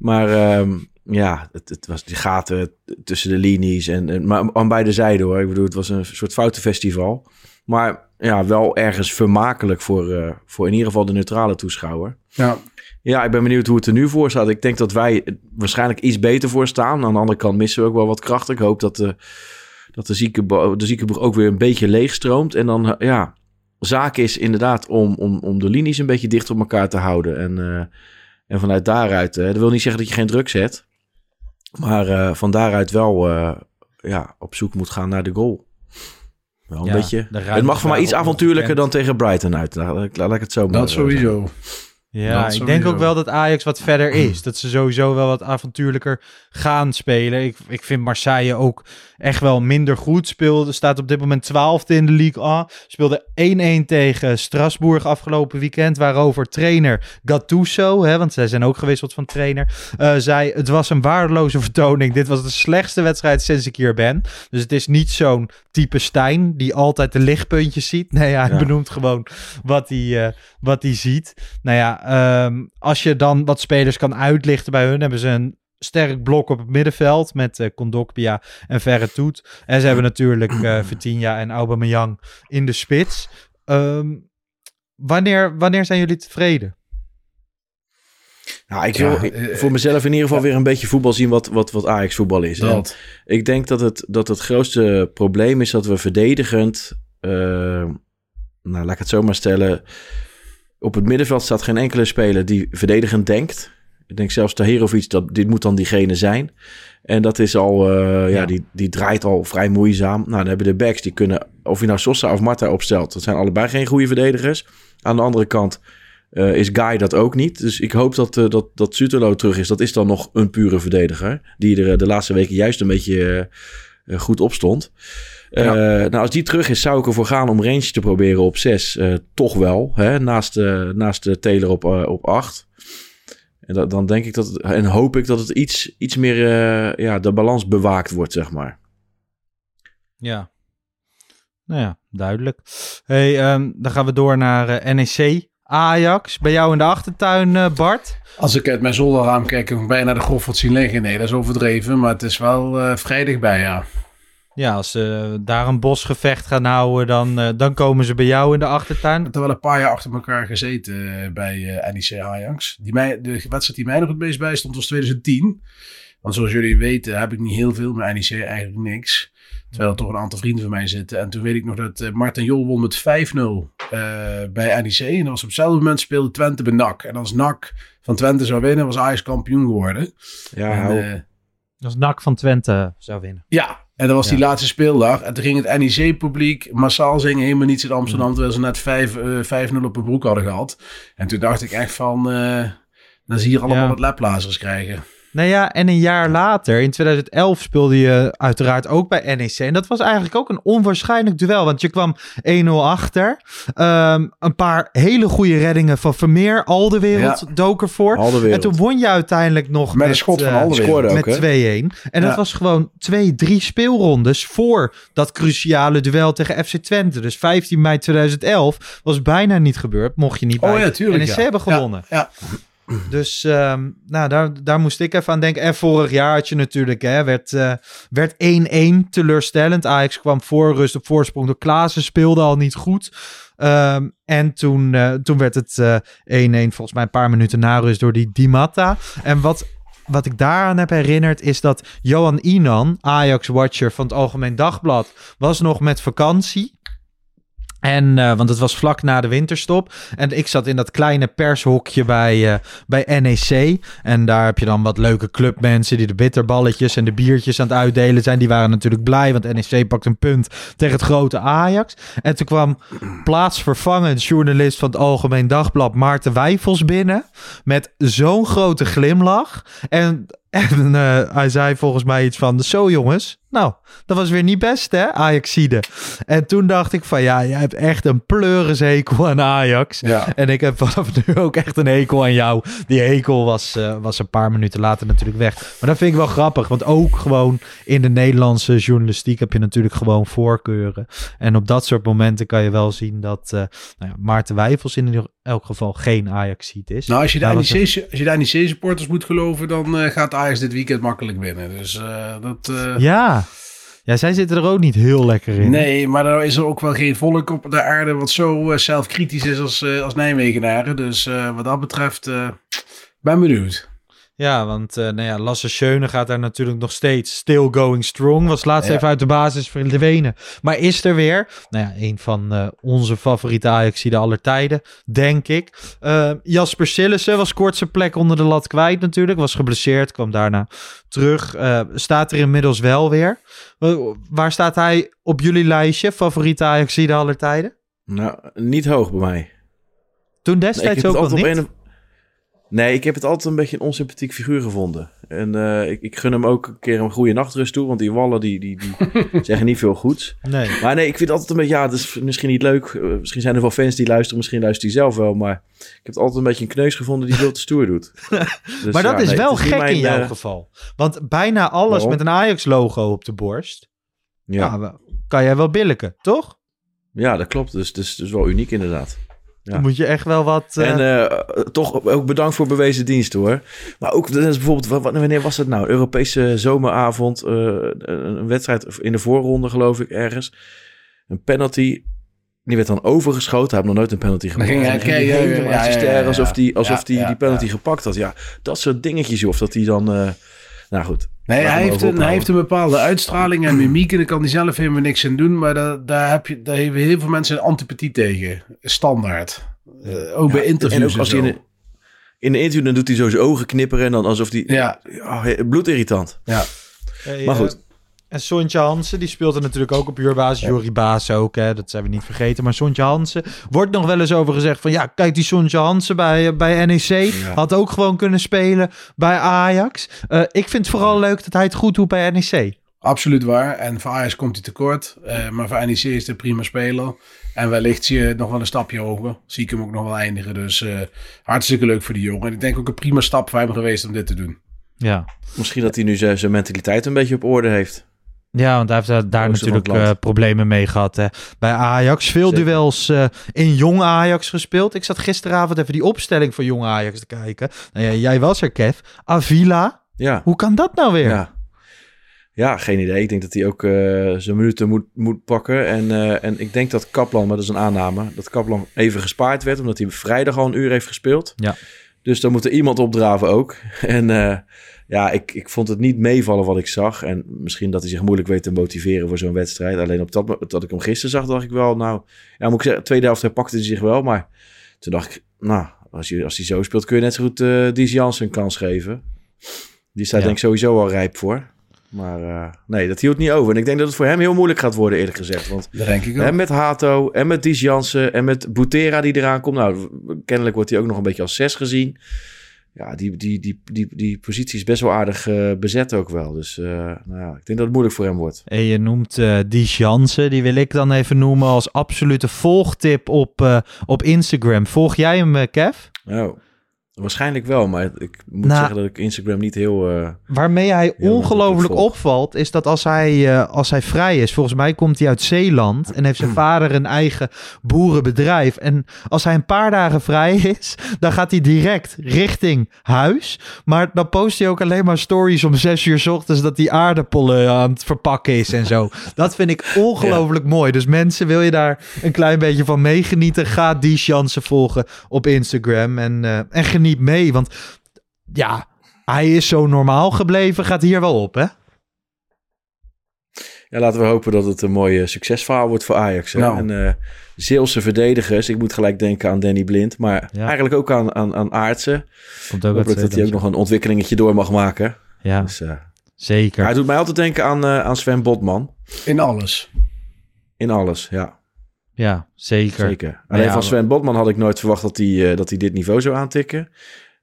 Maar ehm, ja, het, het was die gaten tussen de linies. En, en, maar aan beide zijden hoor. Ik bedoel, het was een soort foutenfestival. Maar ja, wel ergens vermakelijk voor, eh, voor in ieder geval de neutrale toeschouwer. Ja, Ja, ik ben benieuwd hoe het er nu voor staat. Ik denk dat wij er waarschijnlijk iets beter voor staan. Aan de andere kant missen we ook wel wat kracht. Ik hoop dat de, dat de, zieke, de ziekenboeg ook weer een beetje leegstroomt. En dan, ja, zaak is inderdaad om, om, om de linies een beetje dicht op elkaar te houden. En, eh, en vanuit daaruit, eh, dat wil niet zeggen dat je geen druk zet. Maar eh, van daaruit wel eh, ja, op zoek moet gaan naar de goal. Wel een Ja, beetje. Het mag voor mij iets avontuurlijker dan tegen Brighton uit. Laat, laat ik het zo maar dat sowieso. Ja, ik denk ook wel dat Ajax wat verder [CLEARS THROAT] is. Dat ze sowieso wel wat avontuurlijker gaan spelen. Ik, ik vind Marseille ook echt wel minder goed. Speelde, staat op dit moment twaalfde in de Ligue 1. Speelde 1-1 tegen Strasbourg afgelopen weekend. Waarover trainer Gattuso, hè, want zij zijn ook gewisseld van trainer, eh, zei het was een waardeloze vertoning. Dit was de slechtste wedstrijd sinds ik hier ben. Dus het is niet zo'n type Stijn die altijd de lichtpuntjes ziet. Nee, hij Ja. benoemt gewoon wat hij, eh, wat hij ziet. Nou ja, ehm, als je dan wat spelers kan uitlichten bij hun, hebben ze een sterk blok op het middenveld met eh Kondogbia en Verre Toet. En ze hebben natuurlijk eh [CLEARS THROAT] Vitinha en Aubameyang in de spits. Ehm, wanneer, wanneer zijn jullie tevreden? Nou, ik Ja, wil eh, voor mezelf in ieder geval weer een beetje voetbal zien wat, wat, wat Ajax voetbal is. En ik denk dat het, dat het grootste probleem is dat we verdedigend, nou laat ik het zo maar stellen, op het middenveld staat geen enkele speler die verdedigend denkt. Ik denk zelfs Tahirovic, dat dit moet dan diegene zijn. En dat is al, eh, ja, Ja. Die, die draait al vrij moeizaam. Nou, dan hebben de backs, die kunnen, of je nou Sosa of Marta opstelt, dat zijn allebei geen goede verdedigers. Aan de andere kant eh, is Guy dat ook niet. Dus ik hoop dat, eh, dat, dat Sutelo terug is. Dat is dan nog een pure verdediger. Die er de laatste weken juist een beetje goed op stond. Eh, nou, als die terug is, zou ik ervoor gaan om range te proberen op 6. toch wel. Hè? Naast, eh, naast de Taylor op, eh, op 8. En dat, dan denk ik dat het, en hoop ik dat het iets, iets meer eh, ja, de balans bewaakt wordt, zeg maar. Ja. Nou ja, duidelijk. Hey, ehm, dan gaan we door naar eh, NEC. Ajax, bij jou in de achtertuin, eh, Bart. Als ik uit mijn zolderraam kijk, heb ik bijna de Goffert zien liggen. Nee, dat is overdreven, maar het is wel eh vrij dichtbij, ja. Ja, als ze daar een bosgevecht gaan houden, dan, eh, dan komen ze bij jou in de achtertuin. Ik heb er wel een paar jaar achter elkaar gezeten eh, bij eh, NEC Ajax. Die mij, de wedstrijd die mij nog het meest bij stond was 2010. Want zoals jullie weten heb ik niet heel veel met NEC, eigenlijk niks. Terwijl er toch een aantal vrienden van mij zitten. En toen weet ik nog dat eh, Martin Jol won met 5-0 eh, bij NEC. En dat was op hetzelfde moment speelde Twente bij NAC. En als NAC van Twente zou winnen, was Ajax kampioen geworden. Ja, En, Als NAC van Twente zou winnen. ja, En dat was die Ja. laatste speeldag. En toen ging het NEC-publiek massaal zingen. Helemaal niets in Amsterdam. Mm. Terwijl ze net 5, eh, 5-0 op hun broek hadden gehad. En toen dacht ik echt van... eh dan zie je hier allemaal wat laplazers krijgen. Nou ja, en een jaar later, in 2011, speelde je uiteraard ook bij NEC. En dat was eigenlijk ook een onwaarschijnlijk duel. Want je kwam 1-0 achter. Ehm, een paar hele goede reddingen van Vermeer. Al de wereld Ja. dook ervoor. Al de En toen won je uiteindelijk nog Met schot van eh, met hè? 2-1. En dat was gewoon twee, drie speelrondes voor dat cruciale duel tegen FC Twente. Dus 15 mei 2011 was bijna niet gebeurd. Mocht je niet bij Oh ja, tuurlijk. NEC hebben gewonnen. Ja, [CLEARS THROAT] Dus ehm, nou, daar, daar moest ik even aan denken. En vorig jaar had je natuurlijk, hè, werd, eh, werd 1-1 teleurstellend. Ajax kwam voor rust op voorsprong door Klaassen, speelde al niet goed. Ehm, en toen, eh, toen werd het eh, 1-1, volgens mij een paar minuten na rust door die Di Matta. En wat, wat ik daaraan heb herinnerd is dat Johan Inan, Ajax-watcher van het Algemeen Dagblad, was nog met vakantie. En, eh, want het was vlak na de winterstop. En ik zat in dat kleine pershokje bij, eh, bij NEC. En daar heb je dan wat leuke clubmensen die de bitterballetjes en de biertjes aan het uitdelen zijn. Die waren natuurlijk blij, want NEC pakt een punt tegen het grote Ajax. En toen kwam plaatsvervangend journalist van het Algemeen Dagblad Maarten Wijfels binnen. Met zo'n grote glimlach. En, en eh, hij zei volgens mij iets van, zo jongens, nou, dat was weer niet best hè, Ajaxide. En toen dacht ik van, ja, jij hebt echt een pleurishekel aan Ajax. ja. En ik heb vanaf nu ook echt een hekel aan jou. Die hekel was, eh, was een paar minuten later natuurlijk weg. Maar dat vind ik wel grappig. Want ook gewoon in de Nederlandse journalistiek heb je natuurlijk gewoon voorkeuren. En op dat soort momenten kan je wel zien dat eh, nou ja, Maarten Wijfels in elk geval geen Ajax-ziet is. Nou, als je, de de NEC-supporters moet geloven, dan eh, gaat Ajax dit weekend makkelijk winnen. Dus eh, dat... eh, Ja. ja, zij zitten er ook niet heel lekker in. Nee, maar dan is er ook wel geen volk op de aarde wat zo zelfkritisch is als, als Nijmegenaren. Dus wat dat betreft, ben benieuwd. Ja, want eh, nou ja, Lasse Schöne gaat daar natuurlijk nog steeds still going strong. Was laatst Ja. even uit de basis verdwenen. Maar is er weer. Nou ja, een van eh, onze favoriete Ajaxiden aller tijden, denk ik. Eh, Jasper Sillissen was kort zijn plek onder de lat kwijt natuurlijk. Was geblesseerd, kwam daarna terug. Staat er inmiddels wel weer. Waar staat hij op jullie lijstje, favoriete Ajaxiden aller tijden? Nou, niet hoog bij mij. Toen destijds ook nog altijd niet. op een... Nee, ik heb het altijd een beetje een onsympathiek figuur gevonden. En eh, ik, ik gun hem ook een keer een goede nachtrust toe. Want die wallen die, die, die [LAUGHS] zeggen niet veel goeds. Nee. Maar nee, ik vind het altijd een beetje... Ja, het is misschien niet leuk. Eh, misschien zijn er wel fans die luisteren. Misschien luistert hij zelf wel. Maar ik heb het altijd een beetje een kneus gevonden die veel te stoer doet. [LAUGHS] Dus maar dat ja, is nee, wel is gek mijn, in jouw eh, geval. Want bijna alles waarom? met een Ajax-logo op de borst. Ja, kan jij wel billiken, toch? ja, dat klopt. Dus het is dus wel uniek inderdaad. Ja. Dan moet je echt wel wat... eh, En eh, toch ook bedankt voor bewezen dienst hoor. Maar ook dat is bijvoorbeeld, wa- wa- wanneer was het nou? Europese zomeravond, eh, een, wedstrijd in de voorronde geloof ik ergens. Een penalty. Die werd dan overgeschoten. Hij heeft nog nooit een penalty gemaakt. hij- ja, hij ja, ja, alsof die, alsof Ja, die, ja, die penalty ja. gepakt had. Ja, dat soort dingetjes. Of dat hij dan... eh, nou goed. Nee, hij heeft, een, hij heeft een bepaalde uitstraling en mimiek en daar kan hij zelf helemaal niks aan doen. Maar daar, daar, heb je, daar hebben heel veel mensen een antipathie tegen. Standaard. Eh, ook bij interviews en en, ook als zo. hij in, een- in een interview dan doet hij zo zijn ogen knipperen. En dan alsof hij... Ja, bloedirritant. ja. hey, Maar eh, goed. En Sontje Hansen, die speelt er natuurlijk ook op huurbasis. Jori Baas ook, hè, dat zijn we niet vergeten. Maar Sontje Hansen, wordt nog wel eens over gezegd van... ja, kijk die Sontje Hansen bij, eh, bij NEC. Had ook gewoon kunnen spelen bij Ajax. Eh, ik vind het vooral leuk dat hij het goed doet bij NEC. Absoluut waar. En voor Ajax komt hij tekort. Eh, maar voor NEC is een prima speler. En wellicht zie je het nog wel een stapje hoger. Zie ik hem ook nog wel eindigen. Dus eh, hartstikke leuk voor die jongen. En ik denk ook een prima stap voor hem geweest om dit te doen. Ja. Misschien dat hij nu zijn zijn mentaliteit een beetje op orde heeft. Ja, want hij heeft daar, daar natuurlijk eh, problemen mee gehad. Hè. Bij Ajax. Veel Zeker. duels eh, in jong Ajax gespeeld. Ik zat gisteravond even die opstelling van jong Ajax te kijken. Nou ja, jij was er, Kev. Avila. Ja. Hoe kan dat nou weer? Ja. Ja, geen idee. Ik denk dat hij ook eh, zijn minuten moet, moet pakken. En, eh, en ik denk dat Kaplan, maar dat is een aanname, dat Kaplan even gespaard werd, omdat hij vrijdag al een uur heeft gespeeld. Ja. Dus dan moet er iemand opdraven ook. [LAUGHS] En eh, ja, ik, ik vond het niet meevallen wat ik zag. En misschien dat hij zich moeilijk weet te motiveren voor zo'n wedstrijd. Alleen op dat dat ik hem gisteren zag, dacht ik wel, nou, ja, moet ik zeggen, tweede helft herpakte hij zich wel. Maar toen dacht ik, nou, als hij, als hij zo speelt, kun je net zo goed eh Dies Jansen een kans geven. Die staat Ja. denk ik sowieso al rijp voor. Maar eh, nee, dat hield niet over. En ik denk dat het voor hem heel moeilijk gaat worden, eerlijk gezegd. Want Dat denk ik ook. en met Hato en met Dies Jansen en met Boutera die eraan komt. Nou, kennelijk wordt hij ook nog een beetje als zes gezien. Ja, die, die, die, die, die positie is best wel aardig eh, bezet ook wel. Dus eh, nou ja, ik denk dat het moeilijk voor hem wordt. En je noemt eh Dies Jansen, die wil ik dan even noemen als absolute volgtip op, op Instagram. Volg jij hem, Kev? Oh, waarschijnlijk wel, maar ik moet Nou, zeggen dat ik Instagram niet heel... eh, Waarmee hij ongelooflijk opvalt, is dat als hij, eh, als hij vrij is, volgens mij komt hij uit Zeeland en heeft zijn [CLEARS THROAT] vader een eigen boerenbedrijf. En als hij een paar dagen vrij is, dan gaat hij direct richting huis. Maar dan post hij ook alleen maar stories om zes uur 's ochtends dat hij aardappelen aan het verpakken is en zo. [LAUGHS] Dat vind ik ongelooflijk mooi. Dus mensen, wil je daar een klein beetje van meegenieten, ga die Jansen volgen op Instagram en, eh, en geniet mee. Want ja, hij is zo normaal gebleven, gaat hier wel op, hè? Ja, laten we hopen dat het een mooi eh, succesverhaal wordt voor Ajax. Hè? Nou. En eh Zeelse verdedigers, ik moet gelijk denken aan Danny Blind, maar Ja. eigenlijk ook aan, aan, aan Aartsen. Komt ook Hopelijk dat hij ook nog een ontwikkelingetje door mag maken. Ja, Dus, eh, zeker. hij doet mij altijd denken aan, eh, aan Sven Botman. In alles. In alles, ja. Ja, zeker. Zeker. Alleen ja, van Sven Botman had ik nooit verwacht dat hij, eh, dat hij dit niveau zou aantikken.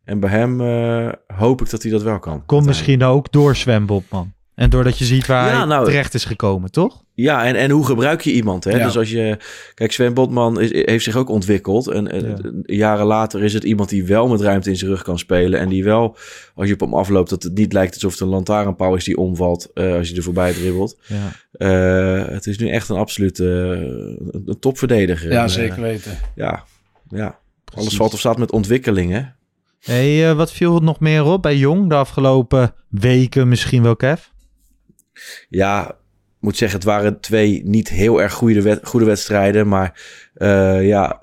En bij hem eh, hoop ik dat hij dat wel kan. Komt misschien ook door Sven Botman. En doordat je ziet waar Ja, hij nou- terecht is gekomen, toch? Ja, en, en hoe gebruik je iemand? Hè? Ja. Dus als je... Kijk, Sven Botman is, heeft zich ook ontwikkeld. En, en Ja. jaren later is het iemand die wel met ruimte in zijn rug kan spelen. En die wel, als je op hem afloopt, dat het niet lijkt alsof het een lantaarnpaal is die omvalt eh, als je er voorbij dribbelt. Ja. Eh, het is nu echt een absolute eh, een topverdediger. Ja, zeker weten. ja, ja. Alles valt of staat met ontwikkeling, hè? Hey, wat viel er nog meer op bij Jong de afgelopen weken misschien wel, Kev? Ja, moet zeggen, het waren twee niet heel erg goede, goede wedstrijden. Maar eh, ja,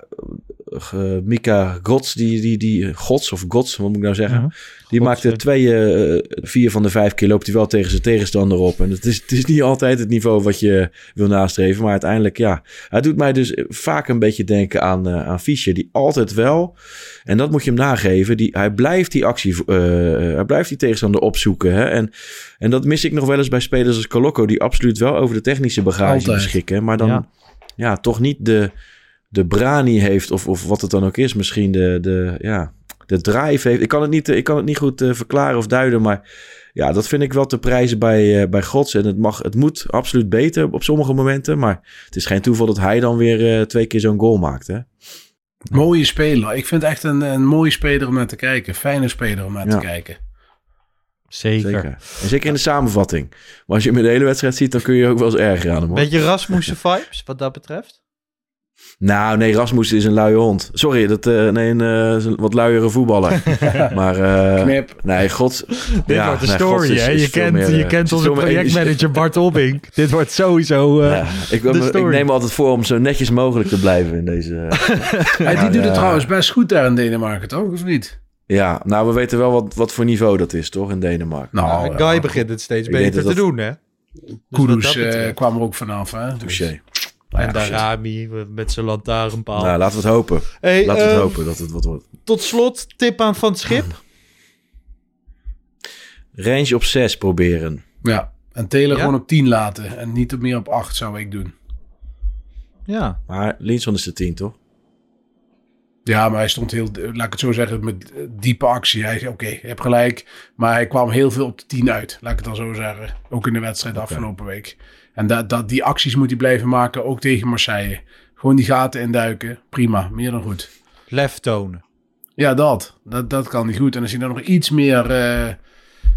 eh, Mika Gods, die, die, die, Gods of Gods, wat moet ik nou zeggen? Ja. Die Gods, maakte twee, eh, vier van de vijf keer loopt hij wel tegen zijn tegenstander op. En het is, het is niet altijd het niveau wat je wil nastreven. Maar uiteindelijk, ja. Hij doet mij dus vaak een beetje denken aan, eh aan Fischer. Die altijd wel, en dat moet je hem nageven. Die, hij blijft die actie, hij blijft die tegenstander opzoeken. Hè? En, en dat mis ik nog wel eens bij spelers als Colocco. Die absoluut wel over de technische bagage Altijd. beschikken. Maar dan, Ja. ja, toch niet de, de brani heeft. Of, of wat het dan ook is. Misschien de, de, ja, de drive heeft. Ik kan het niet, ik kan het niet goed eh, verklaren of duiden, maar ja, dat vind ik wel te prijzen bij, eh, bij Gods. En het, mag, het moet absoluut beter op sommige momenten, maar het is geen toeval dat hij dan weer eh, twee keer zo'n goal maakt. Hè? Mooie speler. Ik vind echt een, een mooie speler om naar te kijken. Fijne speler om naar Ja. te kijken. Zeker. Zeker. En zeker in de samenvatting. Maar als je hem in de hele wedstrijd ziet, dan kun je ook wel eens erger aan hem. Hoor. Beetje Rasmussen vibes, wat dat betreft? Nou, nee, Rasmus is een luie hond. Sorry, dat, eh, nee, een, eh, een wat luiere voetballer. [LAUGHS] maar eh, Knip. nee, Gods... Dit ja, wordt de nee, story, is- hè? is je kent, meer, je kent onze projectmanager Bart Obbink. Dit wordt sowieso eh, Ja, ik, de ik story. neem me altijd voor om zo netjes mogelijk te blijven in deze. [LAUGHS] Die doet het trouwens best goed daar in Denemarken, toch? Of niet? Ja, nou, we weten wel wat, wat voor niveau dat is, toch, in Denemarken. Nou, Guy begint het steeds beter te dat- doen, hè? Dus Kudus kwam er ook vanaf, hè? Dus- En Darami met zijn lantaarnpaal. Nou, laten we het hopen. hey, Laten we het eh, hopen dat het wat wordt. Tot slot, tip aan Van het Schip. [LAUGHS] Range op 6 proberen. Ja, en Taylor Ja? gewoon op 10 laten. En niet op meer op 8 zou ik doen. Ja, Maar Linson is de 10, toch? Ja, maar hij stond heel, laat ik het zo zeggen, met eh, diepe actie. Hij zei, oké, je hebt gelijk. Maar hij kwam heel veel op de 10 uit, laat ik het dan zo zeggen. Ook in de wedstrijd afgelopen week. En dat, dat, die acties moet hij blijven maken, ook tegen Marseille. Gewoon die gaten induiken, prima, meer dan goed. lef tonen. Ja, dat. Dat, dat kan niet goed. En als hij dan nog iets meer eh,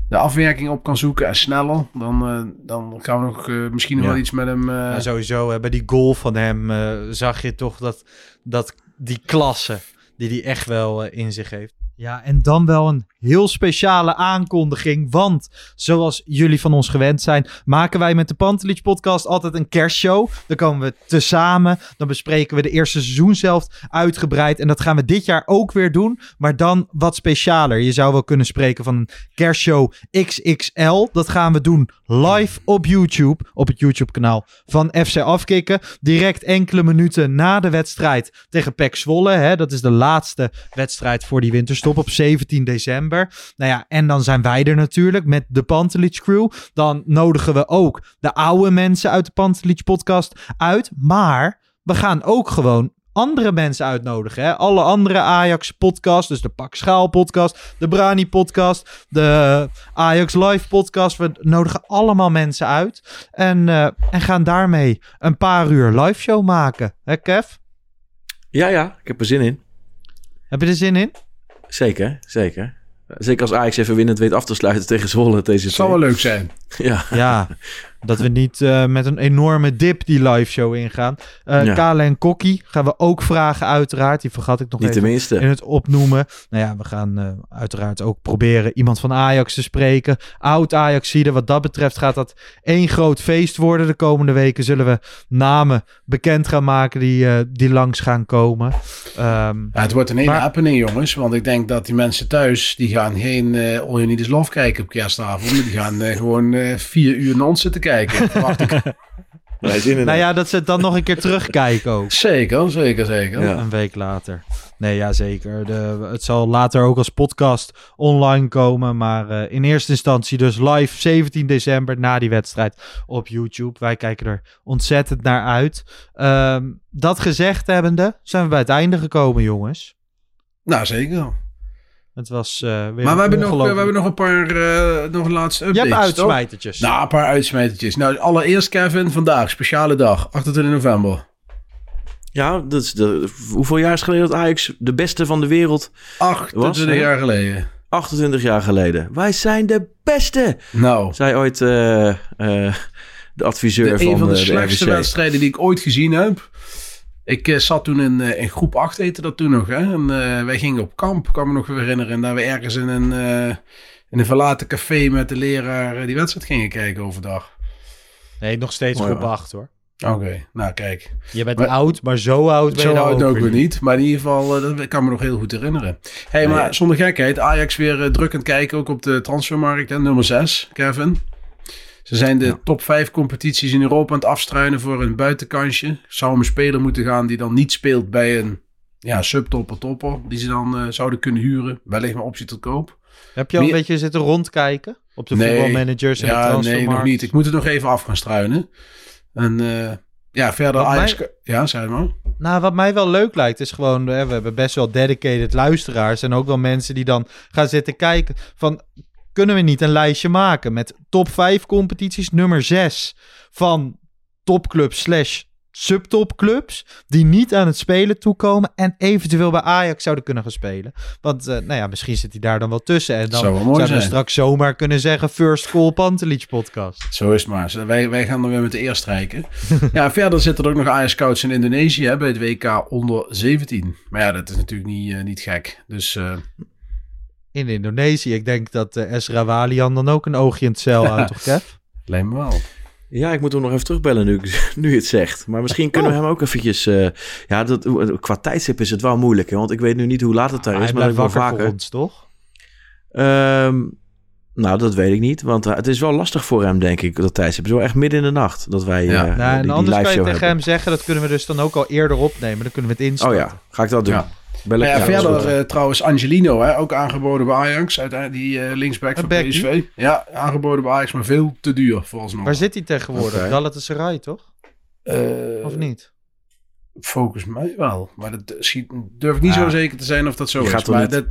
de afwerking op kan zoeken en sneller, dan, eh, dan gaan we nog eh, misschien nog Ja. wel iets met hem. sowieso, bij die goal van hem zag je toch dat, dat die klasse die hij echt wel in zich heeft. Ja, en dan wel een heel speciale aankondiging. Want zoals jullie van ons gewend zijn, maken wij met de Pantelich podcast altijd een kerstshow. Dan komen we tezamen. Dan bespreken we de eerste seizoenshelft uitgebreid. En dat gaan we dit jaar ook weer doen. Maar dan wat specialer. Je zou wel kunnen spreken van een kerstshow XXL. Dat gaan we doen live op YouTube. Op het YouTube kanaal van FC Afkikken. Direct enkele minuten na de wedstrijd tegen PEC Zwolle. Hè. Dat is de laatste wedstrijd voor die winterstop. Op op 17 december. Nou ja, en dan zijn wij er natuurlijk met de Pantelich Crew. Dan nodigen we ook de oude mensen uit de Pantelich podcast uit. Maar we gaan ook gewoon andere mensen uitnodigen. Hè? Alle andere Ajax podcast, dus de Pak Schaal podcast, de Brani podcast, de Ajax Live podcast. We nodigen allemaal mensen uit en, eh, en gaan daarmee een paar uur live show maken. Hè Kev? Ja, ja, ik heb er zin in. Heb je er zin in? Zeker, zeker. Zeker als Ajax even winnend weet af te sluiten tegen Zwolle. Deze Het zal wel leuk zijn. Ja. Ja, [LAUGHS] dat we niet eh, met een enorme dip die live show ingaan. Eh Ja. Kale en Kokkie gaan we ook vragen uiteraard. Die vergat ik nog Niet tenminste. in het opnoemen. Nou ja, we gaan eh, uiteraard ook proberen iemand van Ajax te spreken. Oud Ajaxide. Wat dat betreft gaat dat één groot feest worden. De komende weken zullen we namen bekend gaan maken die, eh, die langs gaan komen. Ehm, Ja, het wordt een hele Maar- happening, jongens. Want ik denk dat die mensen thuis, die gaan geen eh All You Need Is Love kijken op kerstavond. Die gaan gewoon eh, vier uur naar ons zitten kijken. [LAUGHS] Verwacht ik. Wij zin in. nou ja, dat ze het dan nog een keer terugkijken ook. Zeker, zeker, zeker. Ja. Een week later. Nee, ja, zeker. De, het zal later ook als podcast online komen. Maar eh, in eerste instantie dus live 17 december na die wedstrijd op YouTube. Wij kijken er ontzettend naar uit. Ehm, dat gezegd hebbende, zijn we bij het einde gekomen, jongens. Nou, zeker. Het was eh, weer Maar we hebben, nog, we hebben nog een paar, eh, nog een laatste Je updates, hebt toch? uitsmijtertjes. Nou, een paar uitsmijtertjes. Nou, allereerst Kevin, vandaag, speciale dag, 28 november. Ja, dat is de, hoeveel jaar is geleden dat Ajax de beste van de wereld 28 Was, hè? jaar geleden. 28 jaar geleden. Wij zijn de beste, Nou, zei ooit eh, eh, de adviseur de, van, een van de, de slechtste RVC. wedstrijden die ik ooit gezien heb. Ik eh, zat toen in, eh, in groep 8, heette dat toen nog. Hè? En eh, wij gingen op kamp, kan me nog herinneren. En dat we ergens in een, eh, in een verlaten café met de leraar die wedstrijd gingen kijken overdag. Nee, nog steeds Mooi, groep hoor. 8 hoor. Oké, nou kijk. Je bent Maar- oud, maar zo oud ben Zo je nou oud ook weer niet. Maar in ieder geval, eh, dat kan me nog heel goed herinneren. hey, maar zonder gekheid. Ajax weer druk aan het kijken, ook op de transfermarkt. Hè? Nummer 6, Kevin. Ze zijn de Ja. top 5 competities in Europa aan het afstruinen voor een buitenkansje. Zou een speler moeten gaan die dan niet speelt bij een ja, subtopper topper. Die ze dan eh, zouden kunnen huren. Wellicht een optie tot koop. Heb je al een beetje zitten rondkijken op de Nee. voetbalmanagers en de Ja, nee, transfermarkt? nog niet. Ik moet het nog even af gaan struinen. En eh, ja, verder Wat Ajax... mij- Ja, zei maar. Nou, wat mij wel leuk lijkt, is gewoon, hè, we hebben best wel dedicated luisteraars en ook wel mensen die dan gaan zitten kijken van, kunnen we niet een lijstje maken met top 5 competities, nummer 6 van topclubs slash subtopclubs die niet aan het spelen toekomen en eventueel bij Ajax zouden kunnen gaan spelen. Want, eh, nou ja, misschien zit hij daar dan wel tussen en dan Zou zouden we straks zomaar kunnen zeggen first call Pantelich podcast. Zo is het maar. Wij, wij gaan er weer met de eerst strijken. [LAUGHS] ja, verder zitten er ook nog Ajax scouts in Indonesië hè, bij het WK onder 17. Maar ja, dat is natuurlijk niet, eh, niet gek. Dus eh, In Indonesië, ik denk dat eh Esra Walian dan ook een oogje in het zeil [LAUGHS] houdt, toch Kev? lijkt me wel. Ja, ik moet hem nog even terugbellen nu, ik- [LAUGHS] nu je het zegt. Maar misschien kunnen we hem ook eventjes... eh, ja, dat, qua tijdstip is het wel moeilijk. Hè? Want ik weet nu niet hoe laat het daar is. Maar blijft dat wel voor vaker... ons, toch? Ehm, nou, dat weet ik niet. Want eh, het is wel lastig voor hem, denk ik, dat tijdstip. Het is wel echt midden in de nacht dat wij Ja. eh, Nou, en die, die anders live kan je tegen hebben. hem zeggen, dat kunnen we dus dan ook al eerder opnemen. Dan kunnen we het Oh instarten. ja, ga ik dat doen. Ja. Ja, verder eh, trouwens Angelino, hè, ook aangeboden bij Ajax. Uiteindelijk die eh, linksback van Becky. PSV. Ja, aangeboden bij Ajax, maar veel te duur volgens mij. Waar zit hij tegenwoordig? Oké. Galatasaray, toch? Eh, Of niet? Volgens mij wel. Maar dat schiet, durf ik niet Ja. zo zeker te zijn of dat zo Je is. gaat toch Maar niet- dat,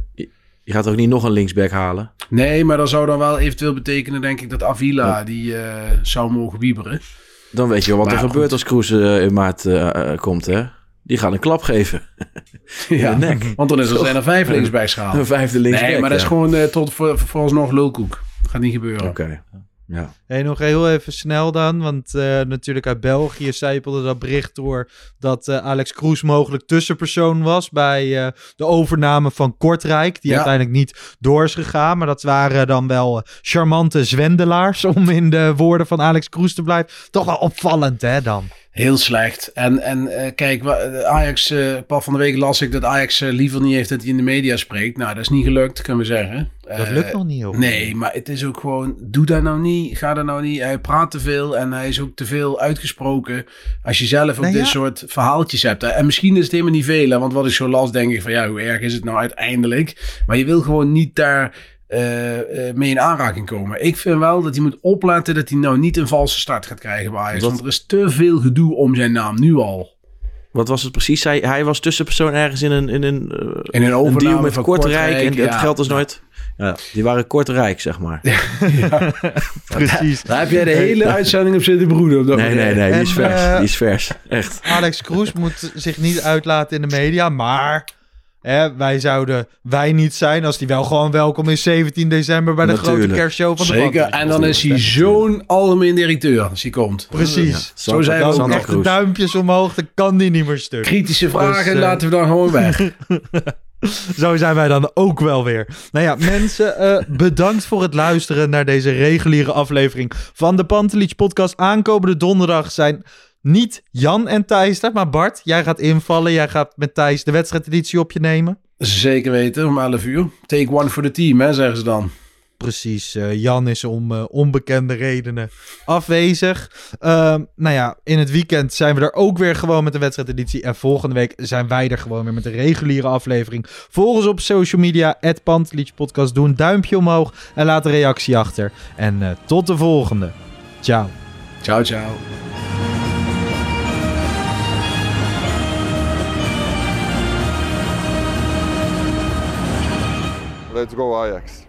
Je gaat ook niet nog een linksback halen? nee, maar dat zou dan wel eventueel betekenen, denk ik, dat Avila die eh, zou mogen wieberen. Dan weet je wel wat Maar er goed. gebeurt als Kroes in maart komt, hè? Die gaat een klap geven. [LAUGHS] ja, de nek. want dan is er zijn er vijf linksbacks gehaald. Een vijfde linksback. Nee, maar dat is ja. gewoon eh, tot voor, vooralsnog lulkoek. Gaat niet gebeuren. Oké, ja. Hey, nog heel even snel dan, want eh, natuurlijk uit België zijpelde dat bericht door dat eh, Alex Kroes mogelijk tussenpersoon was bij eh, de overname van Kortrijk, die Ja. uiteindelijk niet door is gegaan, maar dat waren dan wel charmante zwendelaars, [LAUGHS] om in de woorden van Alex Kroes te blijven. Toch wel opvallend, hè dan? Heel slecht. En, en eh, kijk, wa- Ajax, eh Paul van de Week las ik dat Ajax eh, liever niet heeft dat hij in de media spreekt. Nou, dat is niet gelukt, kunnen we zeggen. Dat Eh, lukt nog niet, joh. Nee, maar het is ook gewoon, doe dat nou niet, ga dat nou niet. Hij praat te veel en hij is ook te veel uitgesproken. Als je zelf ook Nou dit ja. soort verhaaltjes hebt. En misschien is het helemaal niet veel, hè, want wat ik zo las, denk ik van ja, hoe erg is het nou uiteindelijk? Maar je wil gewoon niet daar eh, eh, mee in aanraking komen. Ik vind wel dat hij moet opletten dat hij nou niet een valse start gaat krijgen bij Ajax. Wat- Want er is te veel gedoe om zijn naam, nu al. Wat was het precies? Hij, hij was tussenpersoon ergens in een, in een, eh, In een overname deal met van Kortrijk. Kortrijk, en het ja. geld is nooit... Ja, die waren kortrijk, zeg maar. [LAUGHS] Precies. Daar heb jij de hele uitzending op zitten broeden. Op dat Nee, moment. nee, nee, die is vers. Die is vers. Echt. Alex Kroes moet zich niet uitlaten in de media, maar hè, wij zouden wij niet zijn als hij wel gewoon welkom is 17 december bij de Natuurlijk. grote kerstshow van de Zeker. En dan is hij zo'n algemeen directeur als hij komt. Precies. Zo zijn we Dan ook echt de duimpjes omhoog, dan kan die niet meer stuk. Kritische vragen Dus, eh, laten we dan gewoon weg. [LAUGHS] Zo zijn wij dan ook wel weer. Nou ja, mensen, eh, bedankt voor het luisteren naar deze reguliere aflevering van de Pantelich podcast. Aankomende donderdag zijn niet Jan en Thijs maar Bart, jij gaat invallen. Jij gaat met Thijs de wedstrijdeditie op je nemen. Zeker weten, om 11 uur. Take one for the team, hè, zeggen ze dan. Precies, eh, Jan is om eh, onbekende redenen afwezig. Ehm, nou ja, in het weekend zijn we er ook weer gewoon met de wedstrijdeditie. En volgende week zijn wij er gewoon weer met de reguliere aflevering. Volg ons op social media, het Podcast. Doe een duimpje omhoog en laat een reactie achter. En eh, tot de volgende. Ciao. Ciao, ciao. Let's go Ajax.